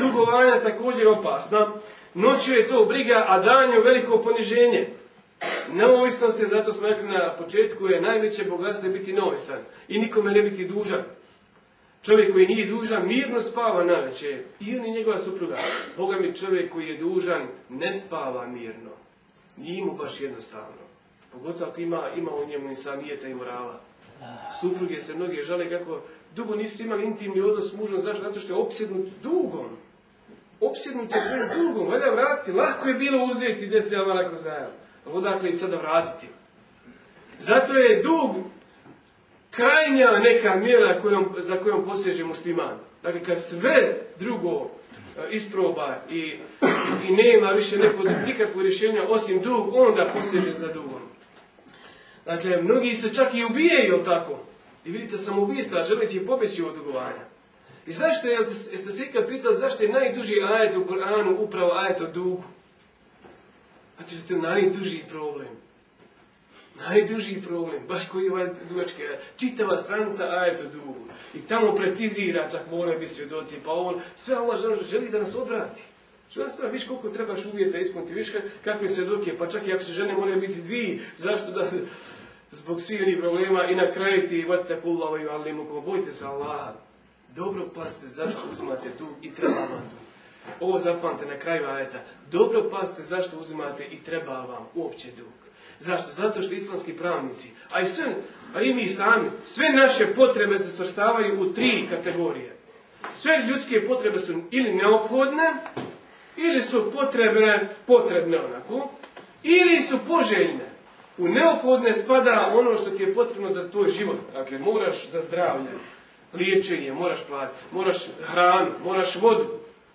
Speaker 1: dugovanja također opasna. Noću je to briga, a danju veliko poniženje. Neovisnost je, zato smo rekli na početku, je najveće bogatstvo biti neovisan i nikome ne biti dužan. Čovjek koji nije dužan, mirno spava na veće. I on i njegova supruga. Boga mi čovjek koji je dužan, ne spava mirno. Nije mu baš jednostavno. Pogotovo ako ima, ima u njemu i sam nijeta i morala. Supruge se mnoge žale kako dugo nisu imali intimni odnos s mužom, znaš, zato što je opsjednut dugom. Opsjednut je svojim dugom, valja vratiti, lako je bilo uzeti deset ljama lako zajel. Odakle i sada vratiti. Zato je dug krajnja neka mjera kojom, za kojom poseže musliman. Dakle, kad sve drugo e, isproba i, i nema više nekog nikakvog rješenja osim dug, onda poseže za dugom. Dakle, mnogi se čak i ubijaju, tako? I vidite samobistva želeći pobeći od ugovaranja. I zašto je, jeste se ikad pritali, zašto je najduži ajet u Koranu upravo ajet o dugu? Znači da je to najduži problem. Najduži problem, baš koji je ovaj dugački ajet. Čitava stranica ajet o dugu. I tamo precizira čak mora bi svjedoci, pa on sve Allah želi da nas odvrati. Želi da viš koliko trebaš uvjeta ispuniti, viš kakve svjedoke, pa čak i ako se žene moraju biti dvije, zašto da zbog svih onih problema i na kraju ti vatakullahu wa yuallimukum bojte se Allaha dobro pazite zašto uzimate dug i treba vam dug ovo zapamte na kraju ajeta dobro pazite zašto uzimate i treba vam uopće dug zašto zato što islamski pravnici a i sve a i mi sami sve naše potrebe se svrstavaju u tri kategorije sve ljudske potrebe su ili neophodne ili su potrebne potrebne onako ili su poželjne U neophodne spada ono što ti je potrebno za tvoj život. Dakle, moraš za zdravlje, liječenje, moraš plati, moraš hranu, moraš vodu.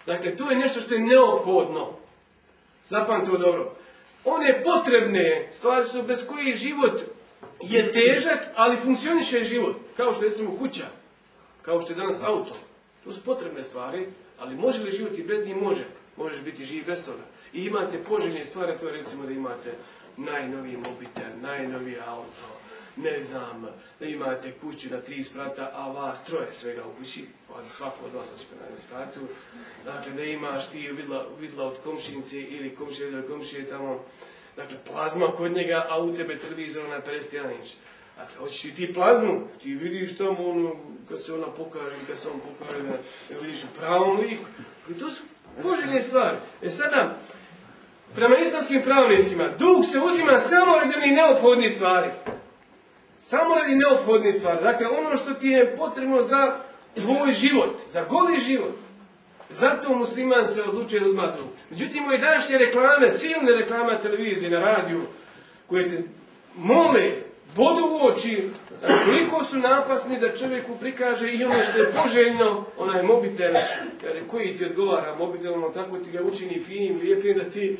Speaker 1: Dakle, to je nešto što je neophodno. Zapam to dobro. One potrebne stvari su bez koje život je težak, ali funkcioniše život. Kao što je, recimo, kuća. Kao što je danas auto. To su potrebne stvari, ali može li život i bez njih? Može. Možeš biti živ bez toga. I imate poželjne stvari, to je, recimo, da imate uh, najnoviji mobitel, najnoviji auto, ne znam, da imate kuću na tri sprata, a vas troje svega u kući, pa svako od vas očekaj na jednu spratu. Dakle, da imaš ti vidla, vidla od komšinci ili komšije ili komšije tamo, dakle, plazma kod njega, a u tebe televizor na 51 inč. Dakle, hoćeš i ti plazmu, ti vidiš tamo ono, kad se ona pokaže, kad se on pokaže, da vidiš u pravom liku. I to su poželjne stvari. E sada, prema islamskim pravnicima, dug se uzima samo radi neophodnih stvari. Samo radi neophodnih stvari. Dakle, ono što ti je potrebno za tvoj život, za goli život. Zato musliman se odlučuje uzma dug. Međutim, moje današnje reklame, silne reklame televizije na radiju, koje te mole, bodu u oči, koliko su napasni da čovjeku prikaže i ono što je poželjno, onaj mobitel, koji ti odgovara mobitelom, ono, tako ti ga učini finim, lijepim, da ti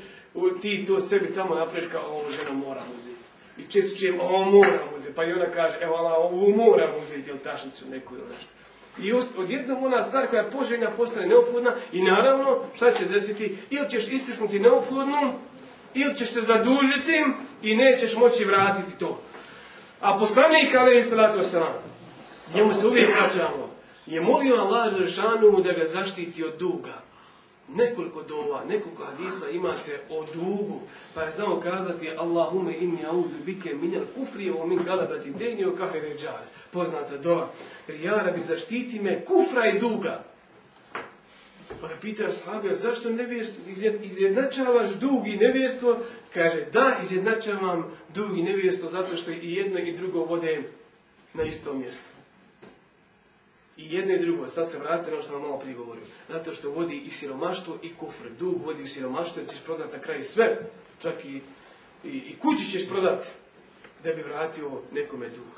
Speaker 1: ti to sebi tamo napreš kao ovo žena mora uzeti. I često čujem, ovo mora uzeti. Pa i ona kaže, evo ala, ovo mora uzeti, jel tašnicu neku ili nešto. I odjednom ona stvar koja je poželjna postane neophodna i naravno, šta će se desiti, ili ćeš istisnuti neophodnu, ili ćeš se zadužiti i nećeš moći vratiti to. A poslanik, ali je srato sam, njemu se uvijek vraćamo, je molio Allah Žešanu da ga zaštiti od duga nekoliko dova, nekoliko hadisa imate o dugu, pa je znao kazati Allahume in ja uđu bike minjal kufrije o min galabati denio kahve veđale. Poznata dova. Jer ja rabi zaštiti me kufra i duga. Pa je pitao sahabija, zašto nevjerstvo, izjednačavaš dug i nevjerstvo? Kaže, da, izjednačavam dug i nevjerstvo zato što i jedno i drugo vode na isto mjesto i jedno i drugo. Sad se vratite na ono što sam malo prije govorio. Zato što vodi i siromaštvo i kufr. Dug vodi u siromaštvo jer ćeš prodati na kraju sve. Čak i, i, i kuću ćeš prodati da bi vratio nekome dug.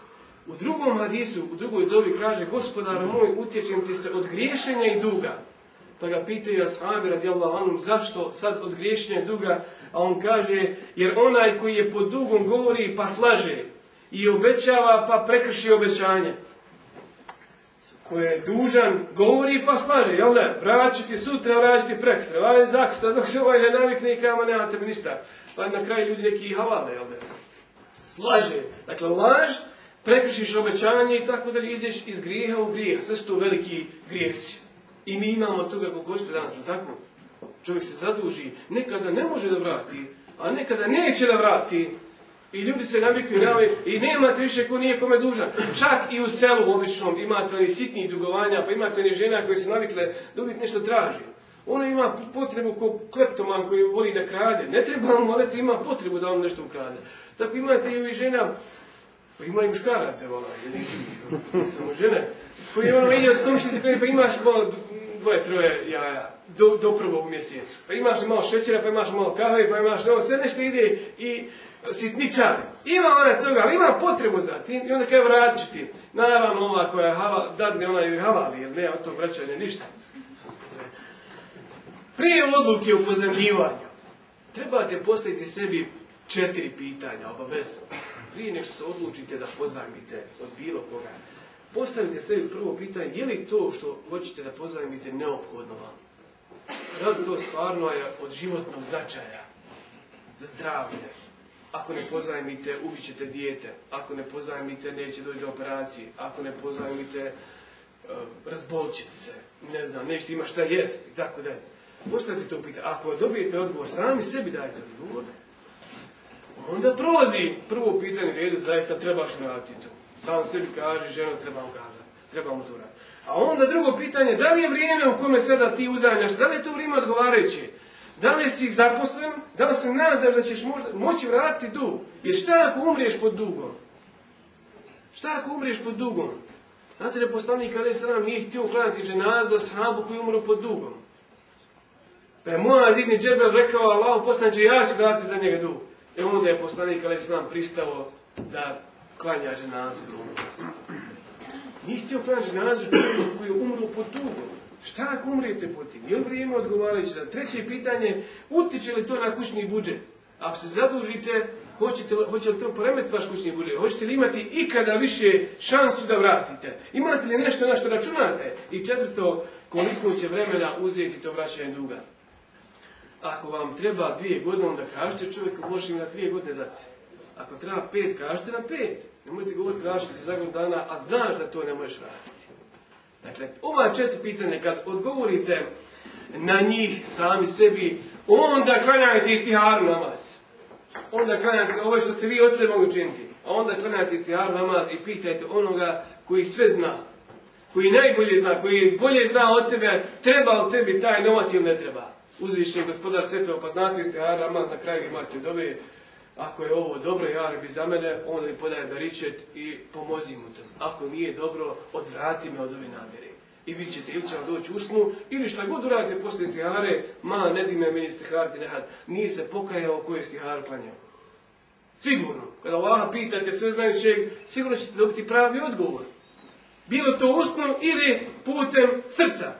Speaker 1: U drugom hadisu, u drugoj dobi kaže Gospodar moj, utječem ti se od griješenja i duga. Pa ga pitaju ashabi radijallahu anhu zašto sad od griješenja i duga. A on kaže jer onaj koji je pod dugom govori pa slaže i obećava pa prekrši obećanje ako je dužan, govori pa slaže, jel ne? Vraću ti sutra, vraću ti prekstra, ovaj je zaksta, dok se ovaj ne navikne i kama, nema tebi ništa. Pa na kraju ljudi neki havale, jel ne? Slaže. Dakle, laž, prekrišiš obećanje i tako da ideš iz grijeha u grijeh. Sve su to veliki grijesi. I mi imamo toga kako hoćete danas, ali tako? Čovjek se zaduži, nekada ne može da vrati, a nekada neće da vrati. I ljudi se namikuju, nemaju, i nemate više ko nije kome dužan. Čak i u selu običnom imate oni sitnih dugovanja, pa imate oni žena koji su navikle da uvijek nešto traži. Ona ima potrebu ko kleptoman koji voli da krade. Ne treba vam moliti, ima potrebu da vam nešto ukrade. Tako imate i žena, pa ima i muškarace, vola, samo žene, koji ima vidi od komšnice, koji pa imaš malo dvoje, troje jaja do, do prvog mjesecu. Pa imaš malo šećera, pa imaš malo kahve, pa imaš ovo, sve nešto ide i sitničar. Ima ona toga, ali ima potrebu za tim i onda kaj vraćati. Naravno, ova koja je hava, dadne, ona ju havali, jer nema tog vraćanja ništa. Prije odluke u pozemljivanju, trebate postaviti sebi četiri pitanja, obavezno. Prije nek se odlučite da pozajmite od bilo koga. Postavite sebi prvo pitanje, je li to što hoćete da pozajmite neophodno vam? Rad to stvarno je od životnog značaja za zdravlje, Ako ne pozajmite, ubit ćete dijete. Ako ne pozajmite, neće doći do operacije. Ako ne pozajmite, e, razbolit se. Ne znam, nešto ima šta jest. I tako da je. Postavite to pitanje. Ako dobijete odgovor, sami sebi dajte odgovor. Onda prolazi prvo pitanje, redu, zaista trebaš raditi to. Sam sebi kaže, ženo treba ukazati. Treba mu to raditi. A onda drugo pitanje, da li je vrijeme u kome sada ti uzajemljaš, da li je to vrijeme odgovarajuće? Da li si zaposlen? Da li se nadaš da ćeš možda, moći vratiti dug? Jer šta ako umriješ pod dugom? Šta ako umriješ pod dugom? Znate da poslanik Ali Sram nije htio klanati dženaza sahabu koji umru pod dugom. Pa je Muaz ibn Džebel rekao Allah poslanče ja ću klanati za njega dug. I onda je poslanik Ali Sram pristalo da klanja dženazu da umru pod dugom. Nije htio klanati dženazu koji umru pod dugom. Šta ako umrijete po tim? Je li vrijeme odgovarajući za treće pitanje? Utiče li to na kućni budžet? Ako se zadužite, hoćete, hoće li to poremeti vaš kućni budžet? Hoćete li imati ikada više šansu da vratite? Imate li nešto na što računate? I četvrto, koliko će vremena uzeti to vraćanje duga? Ako vam treba dvije godine, onda kažete čovjeku, možete mi na dvije godine dati. Ako treba pet, kažete na pet. Nemojte govoriti, vraćate za godinu dana, a znaš da to ne možeš vratiti. Dakle, ova četiri pitanja, kad odgovorite na njih sami sebi, onda klanjajte istiharu namaz. Onda klanjajte ovo što ste vi od sebe mogli učiniti. A onda klanjajte istiharu namaz i pitajte onoga koji sve zna. Koji najbolje zna, koji bolje zna od tebe, treba li tebi taj namaz ili ne treba. Uzviši gospodar svetova, pa znate istiharu namaz na kraju imate dobije ako je ovo dobro, ja bi za mene, onda mi podaje beričet i pomozi mu to. Ako nije dobro, odvrati me od ove namjere. I vi ćete, ili će vam doći u snu, ili šta god uradite posle stihare, ma, ne di me, meni stiharati, nehad. Nije se pokajao koje je stihar klanjao. Sigurno. Kada Allaha pitate sve znajućeg, sigurno ćete dobiti pravi odgovor. Bilo to usno ili putem srca.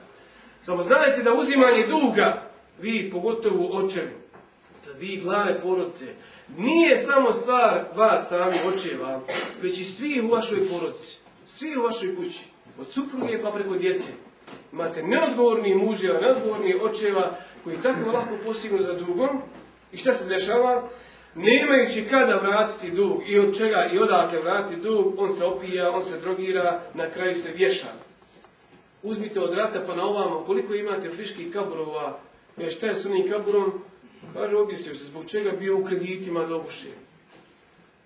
Speaker 1: Samo znajte da uzimanje duga, vi pogotovo očevi, vi glave porodice, nije samo stvar vas sami očeva, već i svi u vašoj porodici, svi u vašoj kući, od supruge pa preko djece. Imate neodgovorni muževa, neodgovorni očeva koji tako lako posignu za dugom i šta se dešava? Ne imajući kada vratiti dug i od čega i odakle vratiti dug, on se opija, on se drogira, na kraju se vješa. Uzmite od rata pa na ovamo koliko imate friških kaburova, e, šta je s onim kaburom, Kaže, objasnio se zbog čega bio u kreditima dobuše.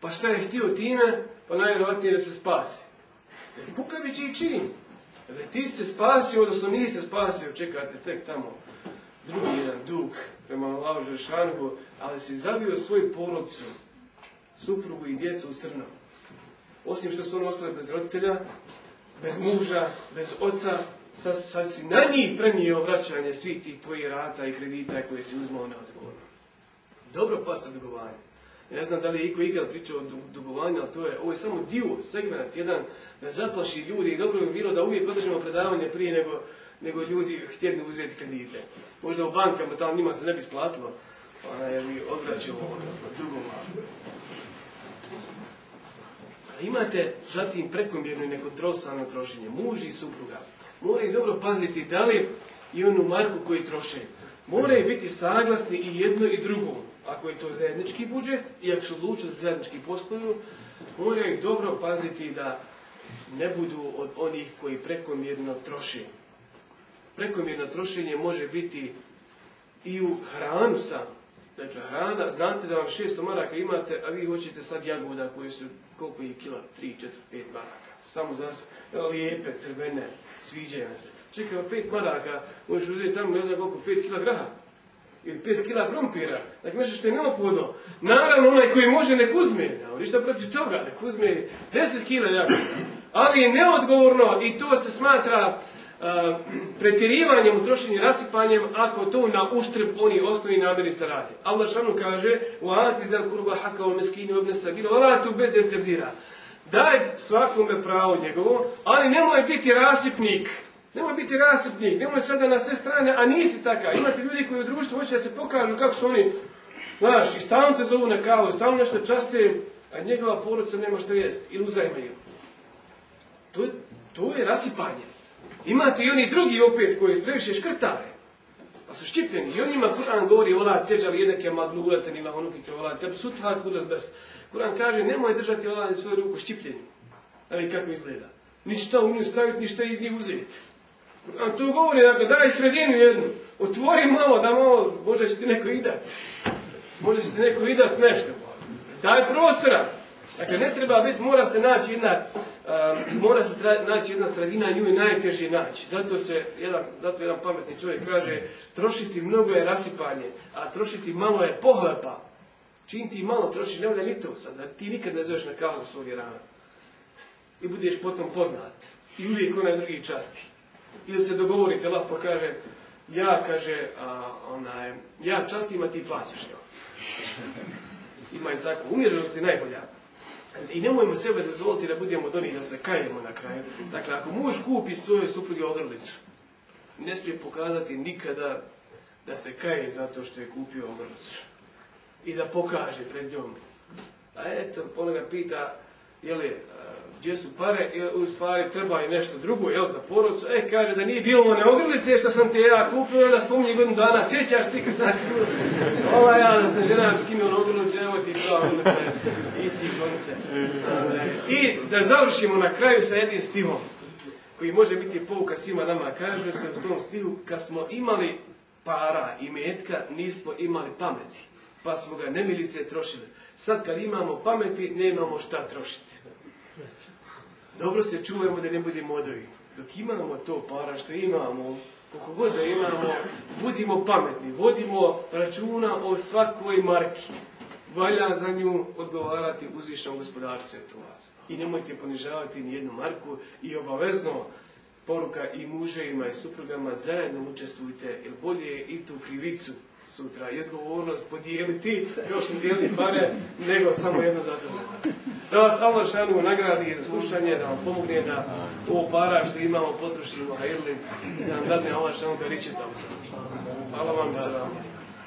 Speaker 1: Pa šta je htio time? Pa najvjerojatnije da se spasi. Kukavić i čin. Da ti se spasio, odnosno nije se spasio, čekajte, tek tamo drugi jedan dug prema Allahu Žešanhu, ali si zabio svoju porodcu, suprugu i djecu u crno. Osim što su ono ostale bez roditelja, bez muža, bez oca, sad, sad si na njih prenio vraćanje svih tih tvojih rata i kredita koje si uzmao neodgovorno dobro pasta dugovanja. Ja ne znam da li je iko ikad pričao o dugovanju, ali to je, ovo je samo dio, segment jedan, da zaplaši ljudi i dobro bi bilo da uvijek održimo predavanje prije nego, nego ljudi htjedni uzeti kredite. Možda u bankama, tamo njima se ne bi splatilo, pa ona je mi odvraćao ovo dugovanje. Ali imate zatim prekomjerno i nekontrolsano trošenje, muži i supruga. Moraju dobro paziti da li i onu marku koji troše. Moraju biti saglasni i jedno i drugom ako je to zajednički budžet i ako su odlučili da zajednički posluju, moraju dobro paziti da ne budu od onih koji prekomjerno troši. Prekomjerno trošenje može biti i u hranu sam. Dakle, hrana, znate da vam 600 maraka imate, a vi hoćete sad jagoda koje su, koliko je kila, 3, 4, 5 maraka. Samo za lijepe, crvene, sviđaju se. Čekaj, 5 maraka, možeš uzeti tamo, ne znam koliko, 5 kila graha ili pet kila krumpira, dakle nešto što je neophodno. Naravno, onaj koji može nek uzme, da, ništa protiv toga, nek uzme deset kila ljaka. Ali je neodgovorno i to se smatra uh, pretjerivanjem, utrošenjem, rasipanjem ako to na uštrb oni osnovi namjeri za rade. Allah šanu kaže u anati del kurba haka u meskini obne sabila, ona tu bez interdira. Daj svakome pravo njegovo, ali nemoj biti rasipnik. Nemoj biti rasipni, nemoj sada na sve strane, a nisi takav. Imate ljudi koji u društvu hoće da se pokažu kako su oni, znaš, i stalno te zovu na kavu, i stalno nešto časte, a njegova porodica nema što jest, ili uzajma je. To, to je rasipanje. Imate i oni drugi opet koji previše škrtare, pa su ščipljeni. I on ima, Kur'an govori, ola teđa li jednake magluletan ima onukite ola, te sutra kudat bez. Kur'an kaže, nemoj držati ola svoju ruku ščipljeni. Ali kako izgleda? Ništa u nju staviti, ništa iz nje uzeti. A tu govori, dakle, daj sredinu jednu. Otvori malo, da malo, može će ti neko idat. Može će ti neko idat nešto. Daj prostora. Dakle, ne treba biti, mora se naći jedna, uh, mora se tra, naći jedna sredina, nju je najteži naći. Zato se, jedan, zato jedan pametni čovjek kaže, trošiti mnogo je rasipanje, a trošiti malo je pohlepa. Čim ti malo trošiš, ne volja ni to sad, da ti nikad ne zoveš na kavu svog rana. I budeš potom poznat. I uvijek onaj drugi časti ili se dogovorite lahko kaže ja kaže a, onaj, ja častim a ti plaćaš jo. ima je tako umjerenost je najbolja i nemojmo sebe dozvoliti da budemo od onih da se kajemo na kraju dakle ako muž kupi svoje suprugi ogrlicu ne smije pokazati nikada da se kaje zato što je kupio ogrlicu i da pokaže pred njom a eto ona ga pita je li a, gdje su pare, e, u stvari treba i nešto drugo, jel, za porodcu, e, kaže da nije bilo one ogrlice što sam ti ja kupio, da spominje godinu dana, sjećaš ti ko sad ova ja, da sam žena skinio ono ogrlice, evo ti to, ono i ti konce. E, I da završimo na kraju sa jednim stivom, koji može biti pouka svima nama, kaže se u tom stivu, kad smo imali para i metka, nismo imali pameti, pa smo ga nemilice trošili. Sad kad imamo pameti, nemamo šta trošiti dobro se čuvajmo da ne bude modovi. Dok imamo to para što imamo, koliko god da imamo, budimo pametni, vodimo računa o svakoj marki. Valja za nju odgovarati uzvišnom gospodaru svetova. I nemojte ponižavati ni jednu marku i obavezno poruka i mužejima i suprugama zajedno učestvujte, jer bolje je i tu krivicu sutra i odgovornost podijeliti, još ne dijeli pare, nego samo jedno za to. Da vas Allah šanu nagradi za slušanje, da vam pomogne da to para što imamo potrošimo, a ili da nam dadne Allah šanu da riče tamo. Hvala vam i salamu.